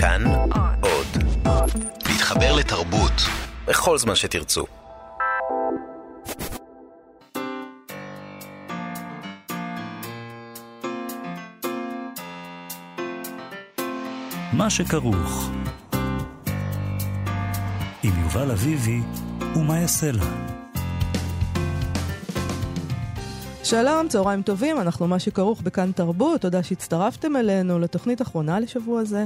כאן עוד. להתחבר לתרבות בכל זמן שתרצו. מה שכרוך עם יובל אביבי ומה יעשה לה. שלום, צהריים טובים, אנחנו מה שכרוך בכאן תרבות, תודה שהצטרפתם אלינו לתוכנית אחרונה לשבוע זה.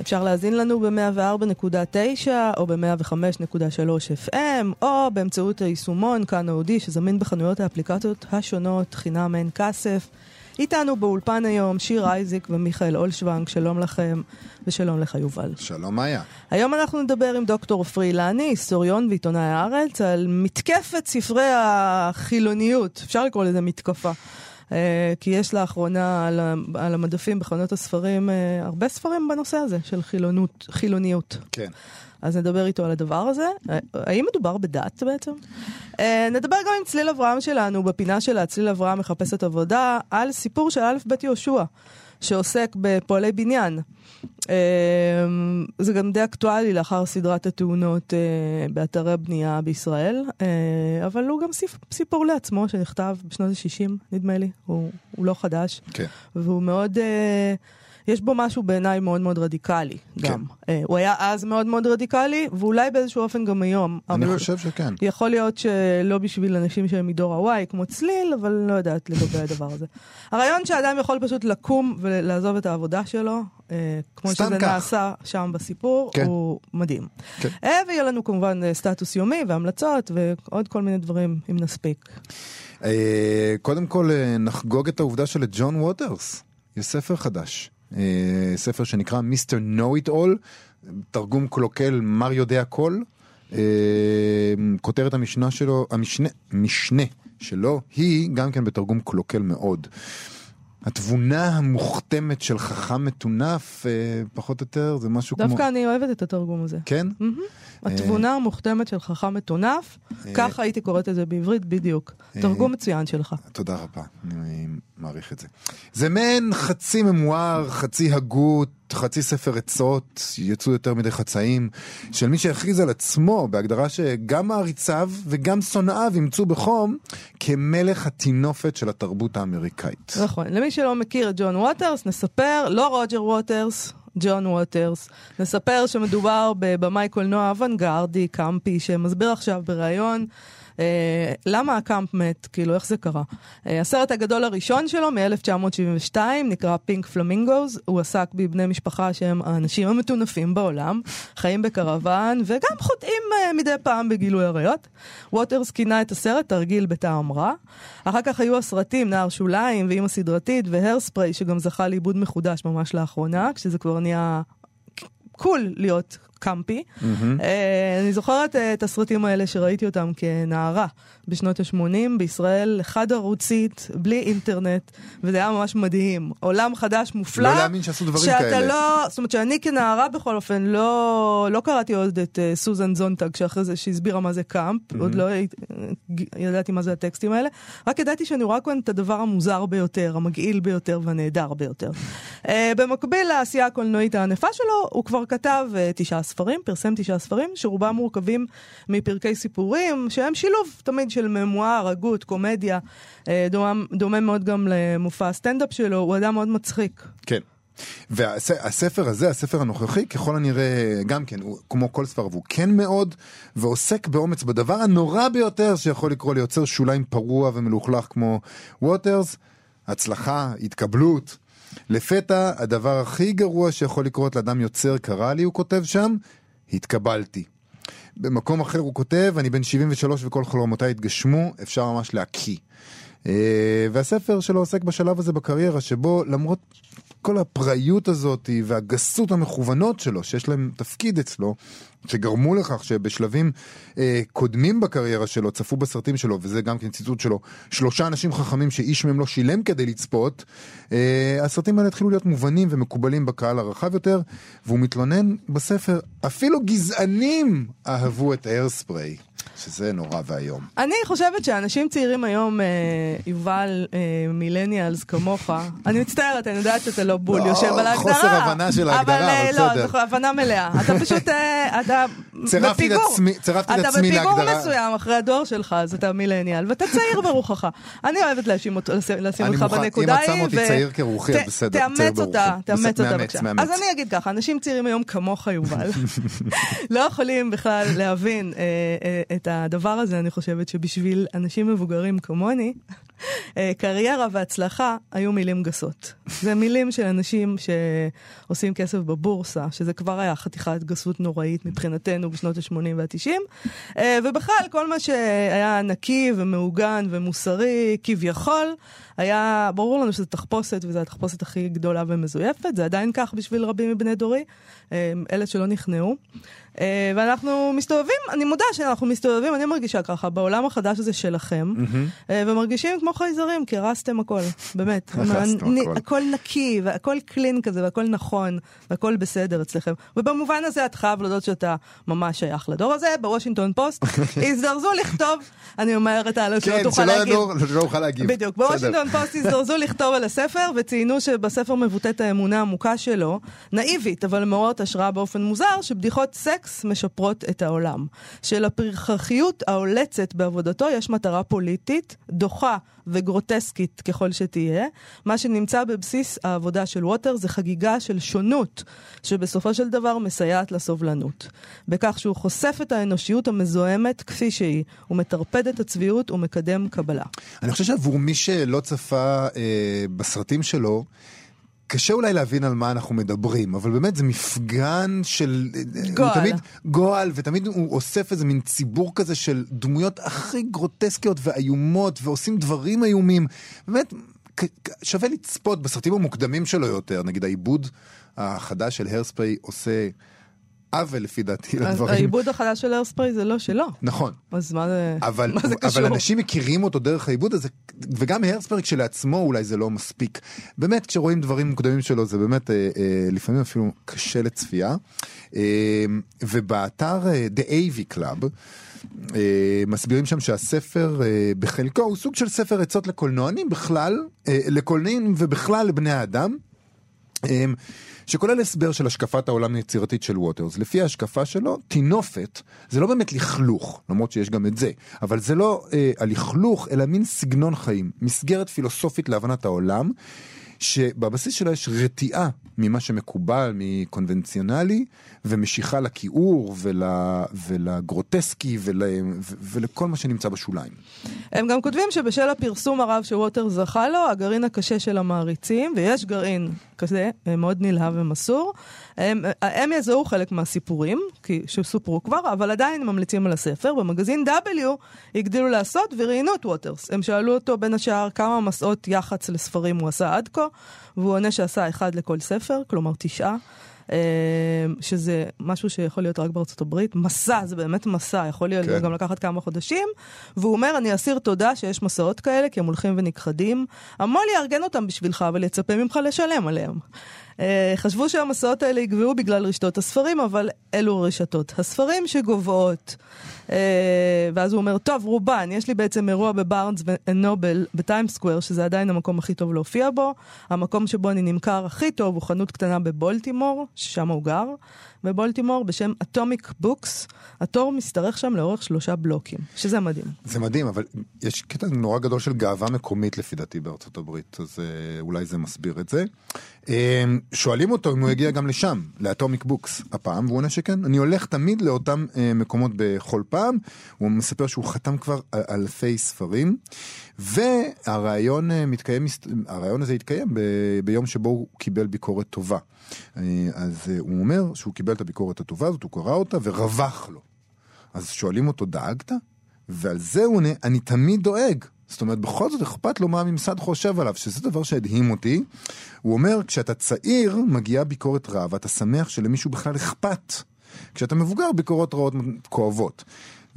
אפשר להאזין לנו ב-104.9 או ב-105.3 FM, או באמצעות היישומון כאן אודי שזמין בחנויות האפליקציות השונות, חינם אין כסף. איתנו באולפן היום שיר אייזיק ומיכאל אולשוונג, שלום לכם ושלום לך יובל. שלום מאיה. היום אנחנו נדבר עם דוקטור עפרי לני, היסטוריון ועיתונאי הארץ, על מתקפת ספרי החילוניות, אפשר לקרוא לזה מתקפה. Uh, כי יש לאחרונה על, על המדפים בחנות הספרים uh, הרבה ספרים בנושא הזה של חילונות, חילוניות. כן. אז נדבר איתו על הדבר הזה. האם מדובר בדת בעצם? נדבר גם עם צליל אברהם שלנו בפינה שלה, צליל אברהם מחפשת עבודה, על סיפור של א' ב' יהושע, שעוסק בפועלי בניין. Uh, זה גם די אקטואלי לאחר סדרת התאונות uh, באתרי בנייה בישראל, uh, אבל הוא גם סיפ, סיפור לעצמו שנכתב בשנות ה-60, נדמה לי, הוא, הוא לא חדש, כן. והוא מאוד... Uh, יש בו משהו בעיניי מאוד מאוד רדיקלי כן. גם. אה, הוא היה אז מאוד מאוד רדיקלי, ואולי באיזשהו אופן גם היום. אני אבל חושב שכן. יכול להיות שלא בשביל אנשים שהם מדור ה-Y, כמו צליל, אבל לא יודעת לגבי הדבר הזה. הרעיון שאדם יכול פשוט לקום ולעזוב את העבודה שלו, אה, כמו שזה כך. נעשה שם בסיפור, כן. הוא מדהים. כן. אה, ויהיה לנו כמובן אה, סטטוס יומי והמלצות ועוד כל מיני דברים, אם נספיק. קודם כל נחגוג את העובדה שלג'ון ווטרס יש ספר חדש. אה, ספר שנקרא מיסטר know it all, תרגום קלוקל מר יודע כל. אה, כותרת המשנה שלו, המשנה, משנה שלו, היא גם כן בתרגום קלוקל מאוד. התבונה המוכתמת של חכם מטונף, אה, פחות או יותר, זה משהו כמו... דווקא אני אוהבת את התרגום הזה. כן? מהמם. התבונה המוכתמת של חכם מטונף, ככה הייתי קוראת את זה בעברית בדיוק. תרגום מצוין שלך. תודה רבה, אני מעריך את זה. זה מעין חצי ממואר, חצי הגות, חצי ספר עצות, יצאו יותר מדי חצאים, של מי שהכריז על עצמו בהגדרה שגם מעריציו וגם שונאיו אימצו בחום כמלך הטינופת של התרבות האמריקאית. נכון. למי שלא מכיר את ג'ון ווטרס, נספר, לא רוג'ר ווטרס, ג'ון ווטרס. נספר שמדובר בבמאי קולנוע אוונגרדי, קאמפי, שמסביר עכשיו בריאיון. אה, למה הקאמפ מת? כאילו, איך זה קרה? אה, הסרט הגדול הראשון שלו, מ-1972, נקרא Pink Flamingos. הוא עסק בבני משפחה שהם האנשים המטונפים בעולם, חיים בקרוון, וגם חוטאים אה, מדי פעם בגילוי עריות. ווטרס כינה את הסרט תרגיל בטעם רע. אחר כך היו הסרטים, נער שוליים, ואימא סדרתית, ו Hairspray, שגם זכה לעיבוד מחודש ממש לאחרונה, כשזה כבר נהיה cool להיות קאמפי. אה, אני זוכרת אה, את הסרטים האלה שראיתי אותם כנערה בשנות ה-80 בישראל, חד ערוצית, בלי אינטרנט, וזה היה ממש מדהים. עולם חדש מופלא. לא להאמין שעשו דברים שאתה כאלה. לא, זאת אומרת שאני כנערה בכל אופן לא, לא קראתי עוד את אה, סוזן זונטג שאחרי זה שהסבירה מה זה קאמפ, עוד לא ידעתי מה זה הטקסטים האלה, רק ידעתי שאני רואה כאן את הדבר המוזר ביותר, המגעיל ביותר והנהדר ביותר. uh, במקביל לעשייה הקולנועית הענפה שלו, הוא כבר כתב uh, תשעה ספרים, פרסם תשעה ספרים, שרובם מורכבים מפרקי סיפורים, שהם שילוב תמיד של ממואר, הגות, קומדיה, דומה, דומה מאוד גם למופע הסטנדאפ שלו, הוא אדם מאוד מצחיק. כן. והספר הזה, הספר הנוכחי, ככל הנראה, גם כן, הוא כמו כל ספר, והוא כן מאוד, ועוסק באומץ בדבר הנורא ביותר שיכול לקרות ליוצר שוליים פרוע ומלוכלך כמו ווטרס, הצלחה, התקבלות. לפתע, הדבר הכי גרוע שיכול לקרות לאדם יוצר קרה לי, הוא כותב שם, התקבלתי. במקום אחר הוא כותב, אני בן 73 וכל חלומותיי התגשמו, אפשר ממש להקיא. אה, והספר שלו עוסק בשלב הזה בקריירה, שבו למרות כל הפראיות הזאת והגסות המכוונות שלו, שיש להם תפקיד אצלו, שגרמו לכך שבשלבים אה, קודמים בקריירה שלו, צפו בסרטים שלו, וזה גם כן ציטוט שלו, שלושה אנשים חכמים שאיש מהם לא שילם כדי לצפות, אה, הסרטים האלה התחילו להיות מובנים ומקובלים בקהל הרחב יותר, והוא מתלונן בספר, אפילו גזענים אהבו את האיירספריי. שזה נורא ואיום. אני חושבת שאנשים צעירים היום, אה, יובל, אה, מילניאלס כמוך, אני מצטערת, אני יודעת שאתה לא בול לא, יושב על ההגדרה. חוסר הבנה של ההגדרה, אה, אבל לא, בסדר. זו הבנה מלאה. אתה פשוט, אה, אתה צירפתי את בפיגור. עצמי- צירפתי את עצמי אתה בפיגור להגדרה. מסוים אחרי הדור שלך, אז אתה מילניאל, ואתה צעיר ברוחך. אני אוהבת לשים אותך מוכן, אם בנקודה את ההיא. שמה אותי צעיר כרוחי, ת- בסדר, תאמץ. אותה, תאמץ אותה בבקשה. אז אני אגיד ככה, אנשים צעירים היום כמוך, יובל, לא יכולים בכלל להבין אה, אה, הדבר הזה, אני חושבת שבשביל אנשים מבוגרים כמוני, אה, קריירה והצלחה היו מילים גסות. זה מילים של אנשים שעושים כסף בבורסה, שזה כבר היה חתיכת גסות נוראית מבחינתנו בשנות ה-80 וה-90. אה, ובכלל, כל מה שהיה נקי ומעוגן ומוסרי, כביכול, היה ברור לנו שזו תחפושת, וזו התחפושת הכי גדולה ומזויפת. זה עדיין כך בשביל רבים מבני דורי, אה, אלה שלא נכנעו. אה, ואנחנו מסתובבים, אני מודה שאנחנו מסתובבים, אני מרגישה ככה, בעולם החדש הזה שלכם, אה, ומרגישים כמו חייזרים, כי הרסתם הכל, באמת. הכל. הכל נקי, והכל קלין כזה, והכל נכון, והכל בסדר אצלכם. ובמובן הזה את חייב להודות שאתה ממש שייך לדור הזה. בוושינגטון פוסט הזדרזו לכתוב, אני אומרת שלא כן, תוכל שלא להגיב. ידעו, שלא אוכל להגיב. בדיוק. בוושינגטון פוסט הזדרזו לכתוב על הספר, וציינו שבספר מבוטאת האמונה העמוקה שלו, נאיבית, אבל מעוררת השראה באופן מוזר, שבדיחות סקס משפרות את העולם. שלפרחחיות העולצת בעבודתו יש מטרה פוליטית, דוחה וגרוטסקית ככל שתהיה. מה שנמצא בבסיס העבודה של ווטרס זה חגיגה של שונות, שבסופו של דבר מסייעת לסובלנות. בכך שהוא חושף את האנושיות המזוהמת כפי שהיא, הוא מטרפד את הצביעות ומקדם קבלה. אני חושב שעבור מי שלא צפה אה, בסרטים שלו, קשה אולי להבין על מה אנחנו מדברים, אבל באמת זה מפגן של... אה, גועל. הוא תמיד גועל, ותמיד הוא אוסף איזה מין ציבור כזה של דמויות הכי גרוטסקיות ואיומות, ועושים דברים איומים. באמת, שווה לצפות בסרטים המוקדמים שלו יותר, נגיד העיבוד החדש של הרספרי עושה עוול לפי דעתי לדברים. העיבוד החדש של איירספרי זה לא שלו. נכון. אז מה זה, אבל, מה זה קשור? אבל אנשים מכירים אותו דרך העיבוד הזה, וגם הרסברג כשלעצמו אולי זה לא מספיק. באמת, כשרואים דברים מוקדמים שלו זה באמת אה, אה, לפעמים אפילו קשה לצפייה. אה, ובאתר אה, The AV Club, אה, מסבירים שם שהספר אה, בחלקו הוא סוג של ספר עצות לקולנוענים בכלל, אה, לקולנועים ובכלל לבני האדם. אמ, שכולל הסבר של השקפת העולם היצירתית של ווטרס. לפי ההשקפה שלו, טינופת זה לא באמת לכלוך, למרות שיש גם את זה, אבל זה לא אה, הלכלוך, אלא מין סגנון חיים, מסגרת פילוסופית להבנת העולם, שבבסיס שלה יש רתיעה ממה שמקובל, מקונבנציונלי, ומשיכה לכיעור ול, ולגרוטסקי ול, ו, ולכל מה שנמצא בשוליים. הם גם כותבים שבשל הפרסום הרב שווטר זכה לו, הגרעין הקשה של המעריצים, ויש גרעין כזה, אה, מאוד נלהב ומסור, הם, הם יזהו חלק מהסיפורים, כי שסופרו כבר, אבל עדיין ממליצים על הספר. במגזין W הגדילו לעשות וראיינו את ווטרס. הם שאלו אותו בין השאר כמה מסעות יח"צ לספרים הוא עשה עד כה, והוא עונה שעשה אחד לכל ספר, כלומר תשעה. אה, שזה משהו שיכול להיות רק בארצות הברית. מסע, זה באמת מסע, יכול להיות כן. גם לקחת כמה חודשים. והוא אומר, אני אסיר תודה שיש מסעות כאלה, כי הם הולכים ונכחדים. המו"ל יארגן אותם בשבילך, אבל יצפה ממך לשלם עליהם. אה, חשבו שהמסעות האלה יגוועו בגלל רשתות הספרים, אבל אלו הרשתות. הספרים שגוועות. אה, ואז הוא אומר, טוב, רובן, יש לי בעצם אירוע בבארנס ונובל בטיימס סקוור, שזה עדיין המקום הכי טוב להופיע בו. המקום שבו אני נמכר הכי טוב הוא חנות קטנה בבולטימור, ששם הוא גר, בבולטימור, בשם Atomic Books. התור משתרך שם לאורך שלושה בלוקים, שזה מדהים. זה מדהים, אבל יש קטע נורא גדול של גאווה מקומית לפי דעתי בארצות הברית, אז אה, אולי זה מסביר את זה. אה, שואלים אותו אם הוא הגיע גם לשם, לאטומיק בוקס הפעם, והוא עונה שכן. אני הולך תמיד לאותם אה, מקומות בכל פעם, הוא מספר שהוא חתם כבר על- אלפי ספרים, והרעיון אה, מתקיים, הרעיון הזה התקיים ביום שבו הוא קיבל ביקורת טובה. אז אה, הוא אומר שהוא קיבל את הביקורת הטובה הזאת, הוא קרא אותה ורווח לו. אז שואלים אותו, דאגת? ועל זה הוא עונה, אני תמיד דואג. זאת אומרת, בכל זאת אכפת לו מה הממסד חושב עליו, שזה דבר שהדהים אותי. הוא אומר, כשאתה צעיר, מגיעה ביקורת רעה, ואתה שמח שלמישהו בכלל אכפת. כשאתה מבוגר, ביקורות רעות כואבות.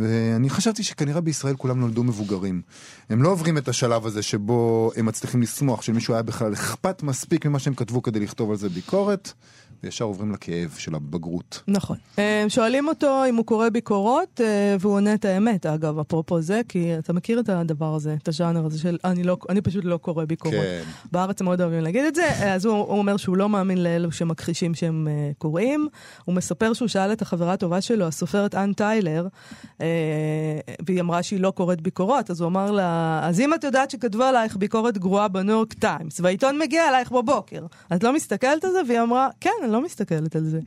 ואני חשבתי שכנראה בישראל כולם נולדו מבוגרים. הם לא עוברים את השלב הזה שבו הם מצליחים לשמוח שלמישהו היה בכלל אכפת מספיק ממה שהם כתבו כדי לכתוב על זה ביקורת. וישר עוברים לכאב של הבגרות. נכון. אה, שואלים אותו אם הוא קורא ביקורות, אה, והוא עונה את האמת, אגב, אפרופו זה, כי אתה מכיר את הדבר הזה, את הז'אנר הזה של אני, לא, אני פשוט לא קורא ביקורות. כן. בארץ הם מאוד אוהבים להגיד את זה, אה, אז הוא, הוא אומר שהוא לא מאמין לאלו שמכחישים שהם uh, קוראים. הוא מספר שהוא שאל את החברה הטובה שלו, הסופרת אנ טיילר, uh, והיא אמרה שהיא לא קוראת ביקורות, אז הוא אמר לה, אז אם את יודעת שכתבו עלייך ביקורת גרועה בניו יורק טיימס, והעיתון מגיע אלייך בבוקר, את לא מסתכלת על זה? והיא אמרה, כן, אני לא מסתכלת על זה.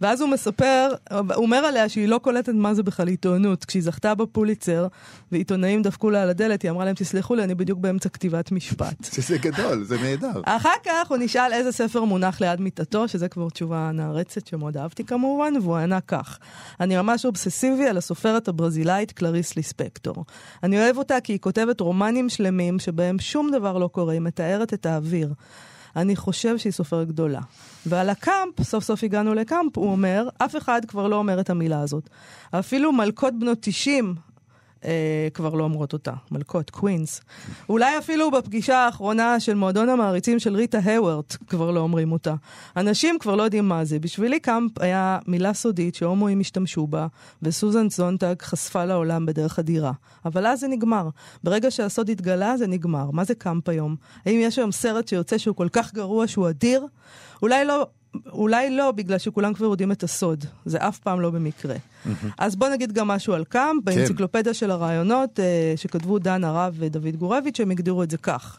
ואז הוא מספר, הוא אומר עליה שהיא לא קולטת מה זה בכלל עיתונות. כשהיא זכתה בפוליצר, ועיתונאים דפקו לה על הדלת, היא אמרה להם, תסלחו לי, אני בדיוק באמצע כתיבת משפט. זה גדול, זה נהדר. אחר כך הוא נשאל איזה ספר מונח ליד מיטתו, שזה כבר תשובה נערצת שמאוד אהבתי כמובן, והוא ענה כך: אני ממש אובססיבי על הסופרת הברזילאית קלריס ליספקטור. אני אוהב אותה כי היא כותבת רומנים שלמים שבהם שום דבר לא קורה, היא מתארת את האוויר. אני חושב שהיא סופרת גדולה. ועל הקאמפ, סוף סוף הגענו לקאמפ, הוא אומר, אף אחד כבר לא אומר את המילה הזאת. אפילו מלכות בנות 90 אה, כבר לא אומרות אותה, מלכות, queens. אולי אפילו בפגישה האחרונה של מועדון המעריצים של ריטה הייוורת' כבר לא אומרים אותה. אנשים כבר לא יודעים מה זה. בשבילי קאמפ היה מילה סודית שהומואים השתמשו בה, וסוזן זונטג חשפה לעולם בדרך אדירה. אבל אז זה נגמר. ברגע שהסוד התגלה, זה נגמר. מה זה קאמפ היום? האם יש היום סרט שיוצא שהוא כל כך גרוע שהוא אדיר? אולי לא אולי לא, בגלל שכולם כבר יודעים את הסוד. זה אף פעם לא במקרה. אז בוא נגיד גם משהו על קאמפ. כן. באנציקלופדיה של הרעיונות, אה, שכתבו דן הרב ודוד גורביץ', הם הגדירו את זה כך.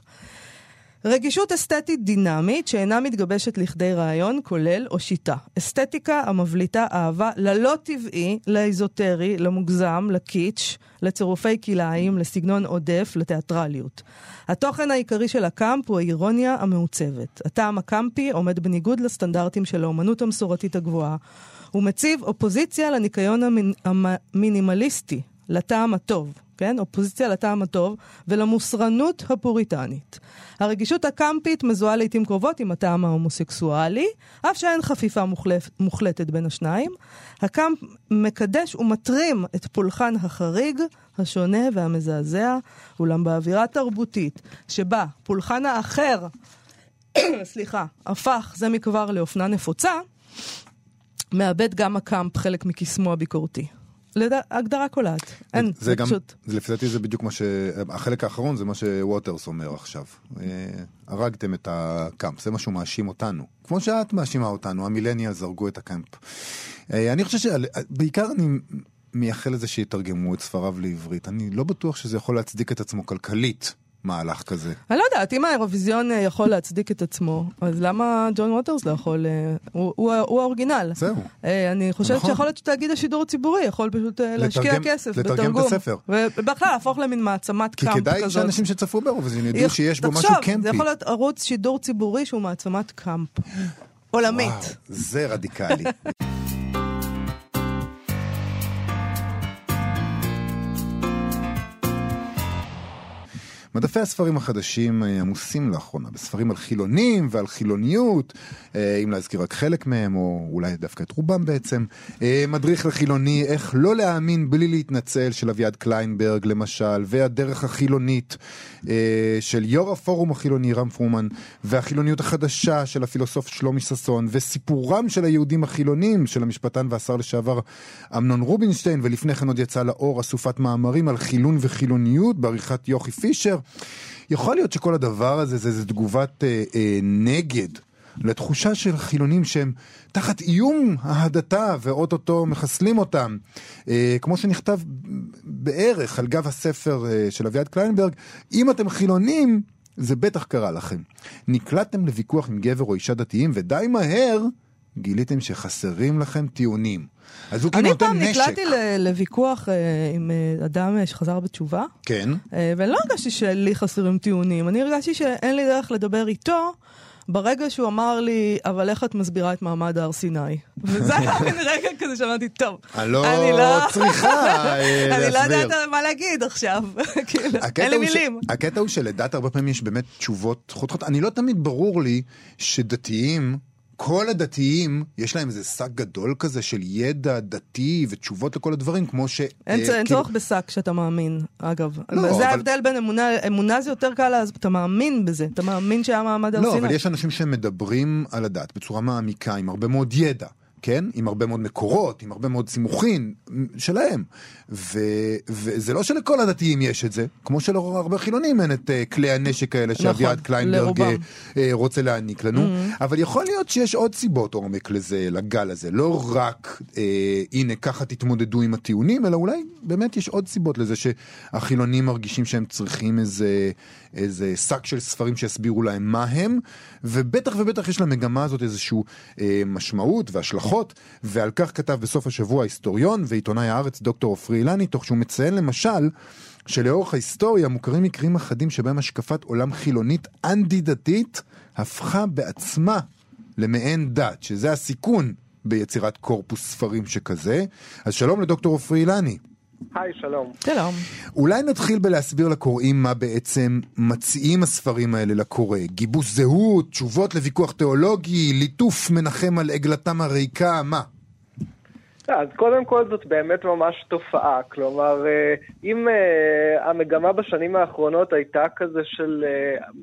רגישות אסתטית דינמית שאינה מתגבשת לכדי רעיון, כולל או שיטה. אסתטיקה המבליטה אהבה ללא טבעי, לאזוטרי, למוגזם, לקיץ', לצירופי כלאיים, לסגנון עודף, לתיאטרליות. התוכן העיקרי של הקאמפ הוא האירוניה המעוצבת. הטעם הקאמפי עומד בניגוד לסטנדרטים של האומנות המסורתית הגבוהה. הוא מציב אופוזיציה לניקיון המינימליסטי, לטעם הטוב, כן? אופוזיציה לטעם הטוב ולמוסרנות הפוריטנית. הרגישות הקמפית מזוהה לעיתים קרובות עם הטעם ההומוסקסואלי, אף שאין חפיפה מוחלט, מוחלטת בין השניים. הקאמפ מקדש ומטרים את פולחן החריג, השונה והמזעזע, אולם באווירה תרבותית, שבה פולחן האחר, סליחה, הפך זה מכבר לאופנה נפוצה, מאבד גם הקאמפ חלק מקסמו הביקורתי. לד... הגדרה קולעת. אין, זה גם, פשוט... זה לפי דעתי זה בדיוק מה ש... החלק האחרון זה מה שווטרס אומר עכשיו. אה, הרגתם את הקאמפ, זה מה שהוא מאשים אותנו. כמו שאת מאשימה אותנו, המילניאלס הרגו את הקאמפ. אה, אני חושב שבעיקר אני מייחל לזה שיתרגמו את ספריו לעברית. אני לא בטוח שזה יכול להצדיק את עצמו כלכלית. מהלך כזה. אני לא יודעת, אם האירוויזיון אה, יכול להצדיק את עצמו, אז למה ג'ון ווטרס לא יכול... אה, הוא, הוא, הוא ה original. זהו. אה, אני חושבת נכון. שיכול להיות שתאגיד השידור הציבורי יכול פשוט להשקיע לתרגם- כסף לתרגם בתרגום. את הספר. ובכלל להפוך למין מעצמת קאמפאית כזאת. שאנשים שצפו באירוויזיון ידעו איך- שיש בו משהו קמפי. זה יכול להיות ערוץ שידור ציבורי שהוא מעצמת קאמפ. עולמית. וואו, זה רדיקלי. מדפי הספרים החדשים אה, עמוסים לאחרונה בספרים על חילונים ועל חילוניות, אה, אם להזכיר רק חלק מהם, או אולי דווקא את רובם בעצם. אה, מדריך לחילוני, איך לא להאמין בלי להתנצל, של אביעד קליינברג למשל, והדרך החילונית של יו"ר הפורום החילוני רם פרומן, והחילוניות החדשה של הפילוסוף שלומי ששון, וסיפורם של היהודים החילונים של המשפטן והשר לשעבר אמנון רובינשטיין, ולפני כן עוד יצא לאור אסופת מאמרים על חילון וחילוניות בעריכת יוכי פישר. יכול להיות שכל הדבר הזה זה, זה תגובת אה, אה, נגד לתחושה של חילונים שהם תחת איום ההדתה ואו-טו-טו מחסלים אותם. אה, כמו שנכתב בערך על גב הספר אה, של אביעד קליינברג, אם אתם חילונים, זה בטח קרה לכם. נקלטתם לוויכוח עם גבר או אישה דתיים ודי מהר גיליתם שחסרים לכם טיעונים. אז הוא כאילו אני נותן פעם נשק. נקלעתי ל- לוויכוח אה, עם אה, אדם אה, שחזר בתשובה. כן. אה, ואני לא הרגשתי שלי חסרים טיעונים, אני הרגשתי שאין לי דרך לדבר איתו ברגע שהוא אמר לי, אבל איך את מסבירה את מעמד הר סיני? וזה היה מין רגע כזה שאמרתי, טוב, אני לא אני צריכה אה, אני לא להסביר. יודעת מה להגיד עכשיו, כאילו, אין לי מילים. הקטע הוא שלדת הרבה פעמים יש באמת תשובות חותכות. אני לא תמיד ברור לי שדתיים כל הדתיים, יש להם איזה שק גדול כזה של ידע דתי ותשובות לכל הדברים, כמו ש... אין, אה, כאילו- צורך בשק שאתה מאמין, אגב. לא, זה אבל- ההבדל בין אמונה, אמונה זה יותר קל, אז אתה מאמין בזה, אתה מאמין שהיה מעמד הר לא, סיני. אבל יש אנשים שמדברים על הדת בצורה מעמיקה, עם הרבה מאוד ידע. כן? עם הרבה מאוד מקורות, עם הרבה מאוד סימוכין שלהם. ו, וזה לא שלכל הדתיים יש את זה, כמו שלהרבה חילונים אין את uh, כלי הנשק האלה שאביעד נכון, קליינברג לרובם. uh, רוצה להעניק לנו, mm-hmm. אבל יכול להיות שיש עוד סיבות עומק לזה, לגל הזה. לא רק, uh, הנה, ככה תתמודדו עם הטיעונים, אלא אולי באמת יש עוד סיבות לזה שהחילונים מרגישים שהם צריכים איזה... איזה שק של ספרים שיסבירו להם מה הם, ובטח ובטח יש למגמה הזאת איזושהי אה, משמעות והשלכות, ועל כך כתב בסוף השבוע ההיסטוריון ועיתונאי הארץ דוקטור עופרי אילני, תוך שהוא מציין למשל שלאורך ההיסטוריה מוכרים מקרים אחדים שבהם השקפת עולם חילונית אנטי-דתית הפכה בעצמה למעין דת, שזה הסיכון ביצירת קורפוס ספרים שכזה. אז שלום לדוקטור עופרי אילני. היי, שלום. שלום. אולי נתחיל בלהסביר לקוראים מה בעצם מציעים הספרים האלה לקורא. גיבוש זהות, תשובות לוויכוח תיאולוגי, ליטוף מנחם על עגלתם הריקה, מה? אז קודם כל זאת באמת ממש תופעה, כלומר, אה, אם אה, המגמה בשנים האחרונות הייתה כזה של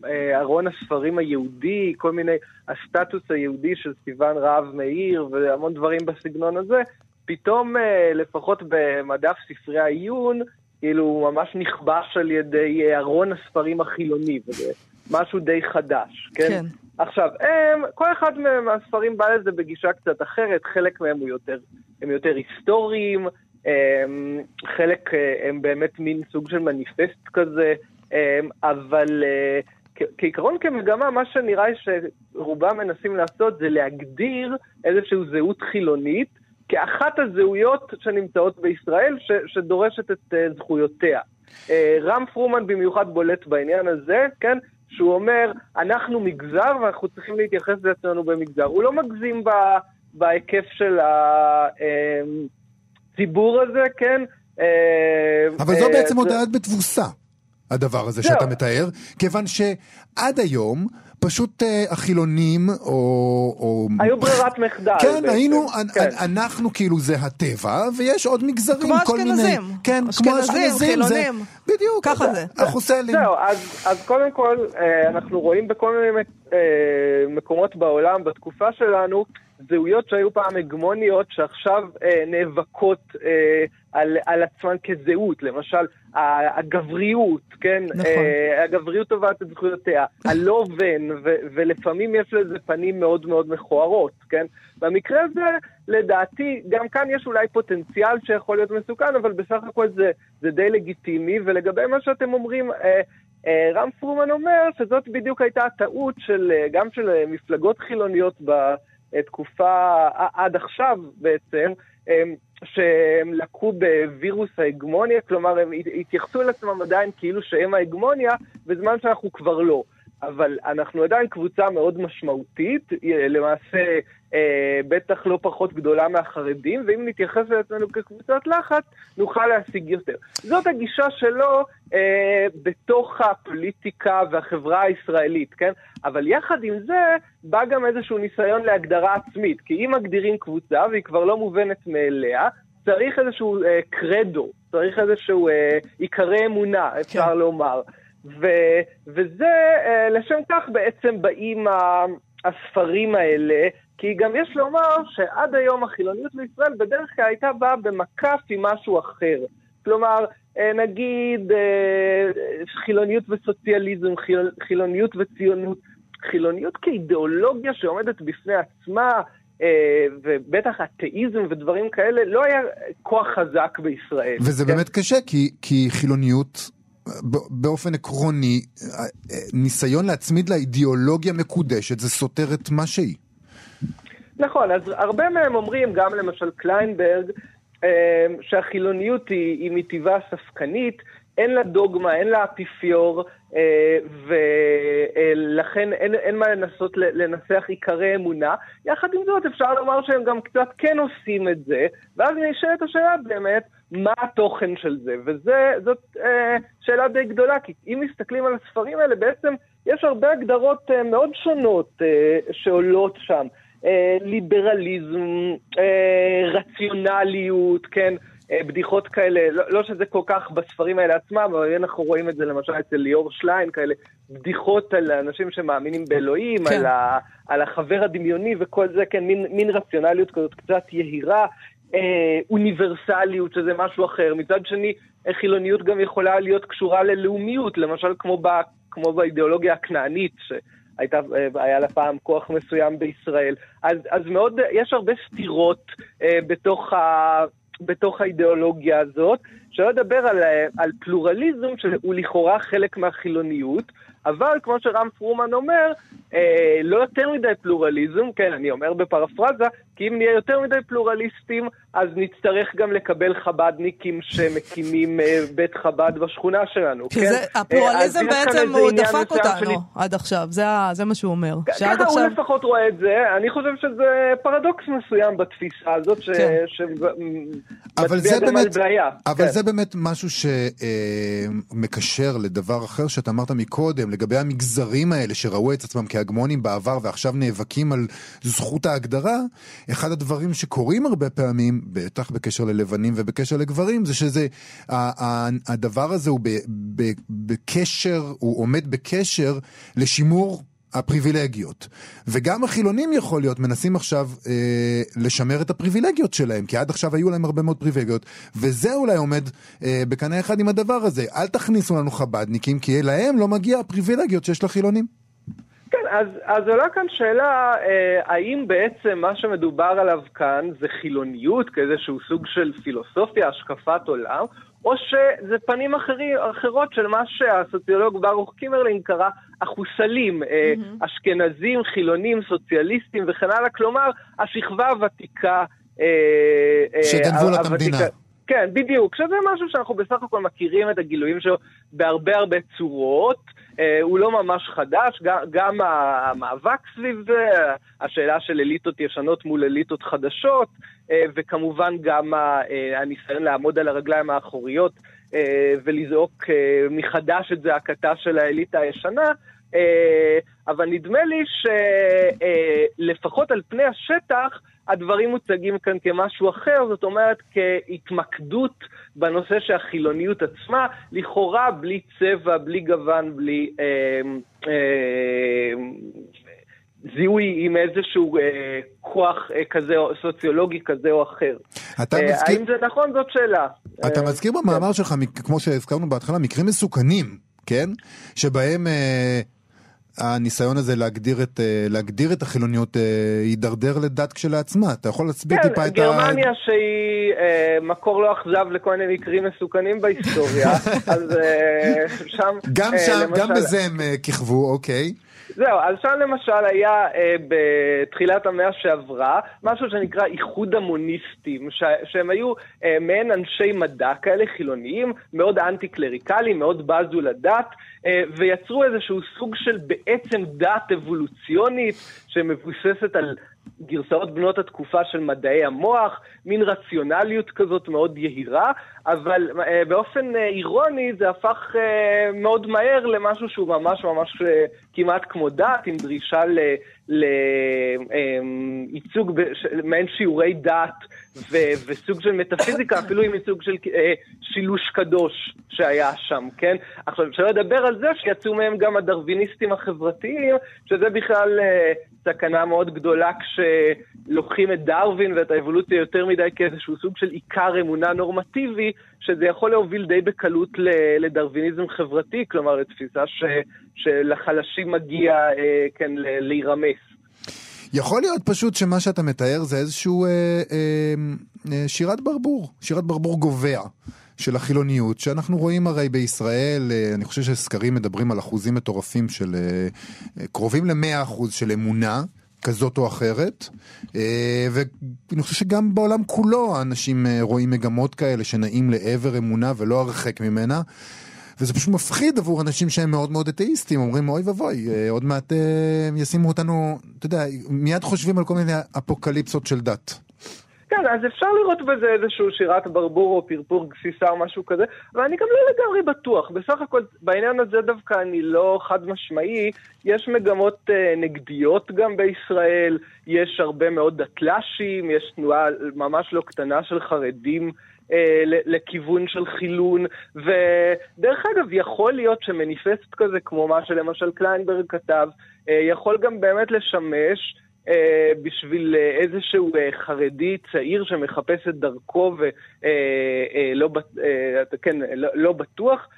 אה, ארון הספרים היהודי, כל מיני, הסטטוס היהודי של סיון רהב מאיר והמון דברים בסגנון הזה, פתאום, לפחות במדף ספרי העיון, כאילו הוא ממש נכבש על ידי ארון הספרים החילוני, וזה משהו די חדש, כן? כן. עכשיו, הם, כל אחד מהספרים בא לזה בגישה קצת אחרת, חלק מהם הוא יותר, הם יותר היסטוריים, הם, חלק הם באמת מין סוג של מניפסט כזה, הם, אבל כעיקרון כמגמה, מה שנראה שרובם מנסים לעשות זה להגדיר איזושהי זהות חילונית, כאחת הזהויות שנמצאות בישראל, ש, שדורשת את uh, זכויותיה. Uh, רם פרומן במיוחד בולט בעניין הזה, כן? שהוא אומר, אנחנו מגזר ואנחנו צריכים להתייחס לעצמנו במגזר. הוא לא מגזים ב, בהיקף של הציבור הזה, כן? אבל זו בעצם הודעת בתבוסה. הדבר הזה שאתה מתאר, כיוון שעד היום פשוט uh, החילונים או, או... היו ברירת מחדל. כן, בעצם. היינו, כן. אנחנו כאילו זה הטבע, ויש עוד מגזרים, כמו כל מיני... אשכנזים. כן, אשכנזים, כמו אשכנזים, חילונים. זה, בדיוק, ככה זה. החוסלים. זהו, אז, אז קודם כל, אה, אנחנו רואים בכל מיני אה, מקומות בעולם, בתקופה שלנו, זהויות שהיו פעם הגמוניות, שעכשיו אה, נאבקות אה, על, על עצמן כזהות, למשל הגבריות, כן? נכון. אה, הגבריות תובעת את זכויותיה, הלא בן, ו- ולפעמים יש לזה פנים מאוד מאוד מכוערות, כן? במקרה הזה, לדעתי, גם כאן יש אולי פוטנציאל שיכול להיות מסוכן, אבל בסך הכל זה, זה די לגיטימי, ולגבי מה שאתם אומרים, אה, רם פרומן אומר שזאת בדיוק הייתה הטעות של, אה, גם של אה, מפלגות חילוניות בתקופה עד עכשיו בעצם, אה, שהם לקו בווירוס ההגמוניה, כלומר הם התייחסו לעצמם עדיין כאילו שהם ההגמוניה, בזמן שאנחנו כבר לא. אבל אנחנו עדיין קבוצה מאוד משמעותית, למעשה אה, בטח לא פחות גדולה מהחרדים, ואם נתייחס לעצמנו כקבוצת לחץ, נוכל להשיג יותר. זאת הגישה שלו אה, בתוך הפוליטיקה והחברה הישראלית, כן? אבל יחד עם זה, בא גם איזשהו ניסיון להגדרה עצמית, כי אם מגדירים קבוצה והיא כבר לא מובנת מאליה, צריך איזשהו אה, קרדו, צריך איזשהו אה, עיקרי אמונה, אפשר כן. לומר. ו- וזה, אה, לשם כך בעצם באים הספרים האלה, כי גם יש לומר שעד היום החילוניות בישראל בדרך כלל הייתה באה במקף עם משהו אחר. כלומר, אה, נגיד אה, חילוניות וסוציאליזם, חיל, חילוניות וציונות. חילוניות כאידיאולוגיה שעומדת בפני עצמה, ובטח אתאיזם ודברים כאלה, לא היה כוח חזק בישראל. וזה כן? באמת קשה, כי, כי חילוניות באופן עקרוני, ניסיון להצמיד לאידיאולוגיה מקודשת, זה סותר את מה שהיא. נכון, אז הרבה מהם אומרים, גם למשל קליינברג, שהחילוניות היא, היא מטבעה ספקנית, אין לה דוגמה, אין לה אפיפיור, ולכן אין, אין מה לנסות לנסח עיקרי אמונה. יחד עם זאת, אפשר לומר שהם גם קצת כן עושים את זה, ואז נשאלת השאלה באמת, מה התוכן של זה? וזאת אה, שאלה די גדולה, כי אם מסתכלים על הספרים האלה, בעצם יש הרבה הגדרות אה, מאוד שונות אה, שעולות שם. אה, ליברליזם, אה, רציונליות, כן, אה, בדיחות כאלה, לא, לא שזה כל כך בספרים האלה עצמם, אבל אנחנו רואים את זה למשל אצל ליאור שליין, כאלה בדיחות על אנשים שמאמינים באלוהים, כן. על, ה, על החבר הדמיוני וכל זה, כן, מין, מין רציונליות כזאת קצת יהירה, אה, אוניברסליות, שזה משהו אחר. מצד שני, חילוניות גם יכולה להיות קשורה ללאומיות, למשל כמו, ב, כמו באידיאולוגיה הכנענית, שהייתה, אה, היה לה פעם כוח מסוים בישראל. אז, אז מאוד, יש הרבה סתירות אה, בתוך ה... בתוך האידיאולוגיה הזאת, שלא לדבר על, אה, על פלורליזם שהוא לכאורה חלק מהחילוניות, אבל כמו שרם פרומן אומר, אה, לא יותר מדי פלורליזם, כן, אני אומר בפרפרזה, כי אם נהיה יותר מדי פלורליסטים, אז נצטרך גם לקבל חב"דניקים שמקימים אה, בית חב"ד בשכונה שלנו, כן? זה, אה, הפלורליזם בעצם הוא דפק אותנו עד עכשיו, זה, מה שהוא אומר. שעד ככה עכשיו... הוא לפחות רואה את זה, אני חושב שזה פרדוקס מסוים בתפיסה הזאת, ש... כן. אבל שמצביע זה גם על באמת, בעיה. אבל כן. זה באמת משהו שמקשר לדבר אחר שאתה אמרת מקודם, לגבי המגזרים האלה שראו את עצמם כהגמונים בעבר ועכשיו נאבקים על זכות ההגדרה, אחד הדברים שקורים הרבה פעמים, בטח בקשר ללבנים ובקשר לגברים, זה שזה, הדבר הזה הוא בקשר, הוא עומד בקשר לשימור הפריבילגיות. וגם החילונים יכול להיות מנסים עכשיו אה, לשמר את הפריבילגיות שלהם, כי עד עכשיו היו להם הרבה מאוד פריבילגיות, וזה אולי עומד אה, בקנה אחד עם הדבר הזה. אל תכניסו לנו חב"דניקים, כי להם לא מגיע הפריבילגיות שיש לחילונים. כן, אז, אז עולה כאן שאלה, אה, האם בעצם מה שמדובר עליו כאן זה חילוניות כאיזשהו סוג של פילוסופיה, השקפת עולם, או שזה פנים אחרי, אחרות של מה שהסוציולוג ברוך קימרלין קרא החוסלים, אה, אשכנזים, חילונים, סוציאליסטים וכן הלאה, כלומר, השכבה הוותיקה... אה, אה, שגנבו לה את המדינה. כן, בדיוק, שזה משהו שאנחנו בסך הכל מכירים את הגילויים שלו בהרבה הרבה צורות. אה, הוא לא ממש חדש, גם, גם המאבק סביב זה, השאלה של אליטות ישנות מול אליטות חדשות, אה, וכמובן גם אה, הניסיון לעמוד על הרגליים האחוריות ולזעוק מחדש את זעקתה של האליטה הישנה. אבל נדמה לי שלפחות על פני השטח, הדברים מוצגים כאן כמשהו אחר, זאת אומרת כהתמקדות בנושא שהחילוניות עצמה, לכאורה בלי צבע, בלי גוון, בלי אה, אה, זיהוי עם איזשהו אה, כוח אה, כזה, או- סוציולוגי כזה או אחר. אתה אה, מזכיר- האם זה נכון? זאת שאלה. אתה אה, מזכיר במאמר שלך, מק- כמו שהזכרנו בהתחלה, מקרים מסוכנים, כן? שבהם אה, הניסיון הזה להגדיר את, אה, להגדיר את החילוניות אה, יידרדר לדת כשלעצמה. אתה יכול להסביר טיפה כן, את ה... גרמניה שהיא אה, מקור לא אכזב לכל מיני מקרים מסוכנים בהיסטוריה, אז אה, שם... גם אה, שם, גם למשל- בזה הם אה, כיכבו, אוקיי. זהו, אז שם למשל היה אה, בתחילת המאה שעברה משהו שנקרא איחוד המוניסטים, ש- שהם היו אה, מעין אנשי מדע כאלה חילוניים, מאוד אנטי-קלריקליים, מאוד בזו לדת, אה, ויצרו איזשהו סוג של בעצם דת אבולוציונית שמבוססת על גרסאות בנות התקופה של מדעי המוח, מין רציונליות כזאת מאוד יהירה, אבל אה, באופן אה, אירוני זה הפך אה, מאוד מהר למשהו שהוא ממש ממש אה, כמעט כמו דת, עם דרישה לייצוג, מעין שיעורי דת ו- וסוג של מטאפיזיקה, אפילו עם ייצוג של אה, שילוש קדוש שהיה שם, כן? עכשיו, אפשר לדבר על זה שיצאו מהם גם הדרוויניסטים החברתיים, שזה בכלל אה, סכנה מאוד גדולה כשלוקחים את דרווין ואת האבולוציה יותר מדי כאיזשהו סוג של עיקר אמונה נורמטיבי, שזה יכול להוביל די בקלות לדרוויניזם חברתי, כלומר לתפיסה ש- שלחלשים מגיע, אה, כן, להירמס. יכול להיות פשוט שמה שאתה מתאר זה איזשהו אה, אה, אה, שירת ברבור, שירת ברבור גובע של החילוניות, שאנחנו רואים הרי בישראל, אה, אני חושב שסקרים מדברים על אחוזים מטורפים של קרובים ל-100 אחוז של אמונה. כזאת או אחרת, אה, ואני חושב שגם בעולם כולו אנשים אה, רואים מגמות כאלה שנעים לעבר אמונה ולא הרחק ממנה. וזה פשוט מפחיד עבור אנשים שהם מאוד מאוד אתאיסטים, אומרים אוי ואבוי, אה, עוד מעט ישימו אותנו, אתה יודע, מיד חושבים על כל מיני אפוקליפסות של דת. כן, אז אפשר לראות בזה איזשהו שירת ברבור או פרפור גסיסה או משהו כזה, אבל אני גם לא לגמרי בטוח. בסך הכל, בעניין הזה דווקא אני לא חד משמעי. יש מגמות אה, נגדיות גם בישראל, יש הרבה מאוד דתל"שים, יש תנועה ממש לא קטנה של חרדים. אה, לכיוון של חילון, ודרך אגב, יכול להיות שמניפסט כזה, כמו מה שלמשל קליינברג כתב, אה, יכול גם באמת לשמש אה, בשביל אה, איזשהו אה, חרדי צעיר שמחפש את דרכו ולא כן, לא, לא בטוח,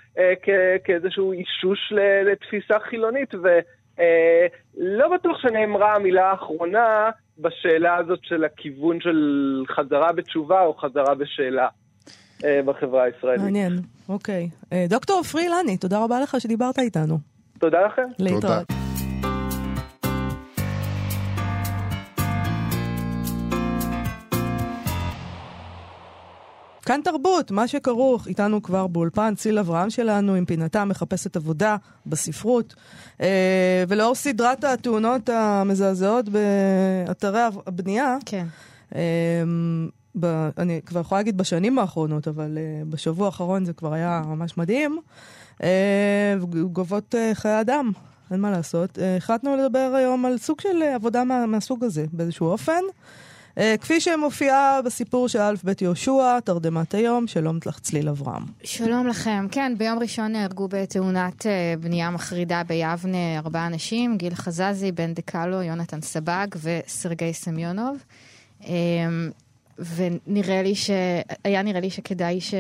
כאיזשהו אישוש לתפיסה חילונית, ולא בטוח שנאמרה המילה האחרונה בשאלה הזאת של הכיוון של חזרה בתשובה או חזרה בשאלה. בחברה הישראלית. מעניין, אוקיי. דוקטור פרילני, תודה רבה לך שדיברת איתנו. תודה לכם. להתראות. כאן תרבות, מה שכרוך, איתנו כבר באולפן ציל אברהם שלנו עם פינתה מחפשת עבודה בספרות. אה, ולאור סדרת התאונות המזעזעות באתרי הבנייה, כן. אה, ב, אני כבר יכולה להגיד בשנים האחרונות, אבל אה, בשבוע האחרון זה כבר היה ממש מדהים, אה, גובות אה, חיי אדם. אין מה לעשות. אה, החלטנו לדבר היום על סוג של עבודה מה, מהסוג הזה, באיזשהו אופן. Uh, כפי שמופיעה בסיפור של א' ב' יהושע, תרדמת היום, שלום לך צליל אברהם. שלום לכם. כן, ביום ראשון נהרגו בתאונת uh, בנייה מחרידה ביבנה ארבעה אנשים, גיל חזזי, בן דקלו, יונתן סבג וסרגי סמיונוב. Um, ונראה לי ש... היה נראה לי שכדאי ש...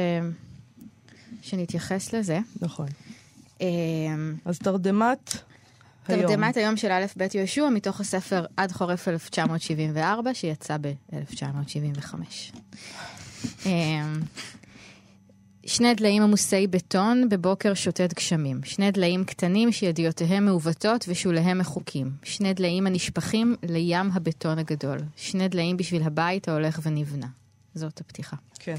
שנתייחס לזה. נכון. Um, אז תרדמת תרדמת היום של א' ב' יהושע מתוך הספר עד חורף 1974, שיצא ב-1975. אמ, שני דליים עמוסי בטון בבוקר שוטט גשמים. שני דליים קטנים שידיעותיהם מעוותות ושוליהם מחוקים. שני דליים הנשפכים לים הבטון הגדול. שני דליים בשביל הבית ההולך ונבנה. זאת הפתיחה. כן.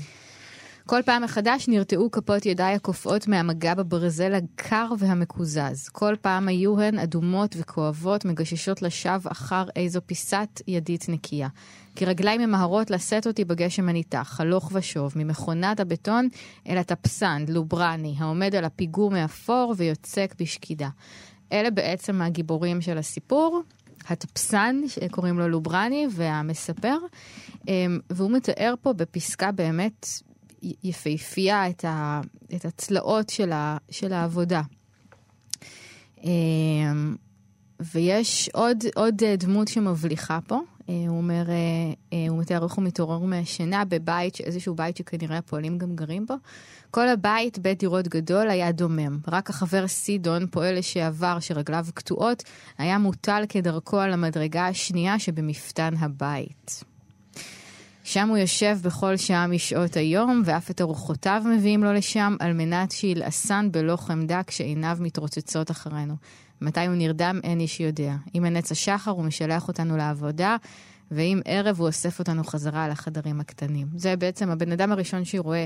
כל פעם מחדש נרתעו כפות ידיי הקופאות מהמגע בברזל הקר והמקוזז. כל פעם היו הן אדומות וכואבות, מגששות לשווא אחר איזו פיסת ידית נקייה. כי רגליי ממהרות לשאת אותי בגשם הניתח, הלוך ושוב, ממכונת הבטון אל הטפסן, לוברני, העומד על הפיגור מאפור ויוצק בשקידה. אלה בעצם הגיבורים של הסיפור. הטפסן, שקוראים לו לוברני, והמספר, אמ, והוא מתאר פה בפסקה באמת יפהפייה את, ה, את הצלעות של, ה, של העבודה. אמ, ויש עוד, עוד דמות שמבליחה פה. אה, הוא אומר, אה, אה, הוא מתאר איך הוא מתעורר מהשינה בבית, איזשהו בית שכנראה הפועלים גם גרים בו. כל הבית, בית דירות גדול, היה דומם. רק החבר סידון, פועל לשעבר שרגליו קטועות, היה מוטל כדרכו על המדרגה השנייה שבמפתן הבית. שם הוא יושב בכל שעה משעות היום, ואף את ארוחותיו מביאים לו לשם, על מנת שילעסן בלא חמדה כשעיניו מתרוצצות אחרינו. מתי הוא נרדם, אין איש יודע. אם אין עץ השחר, הוא משלח אותנו לעבודה, ואם ערב, הוא אוסף אותנו חזרה לחדרים הקטנים. זה בעצם הבן אדם הראשון שהוא רואה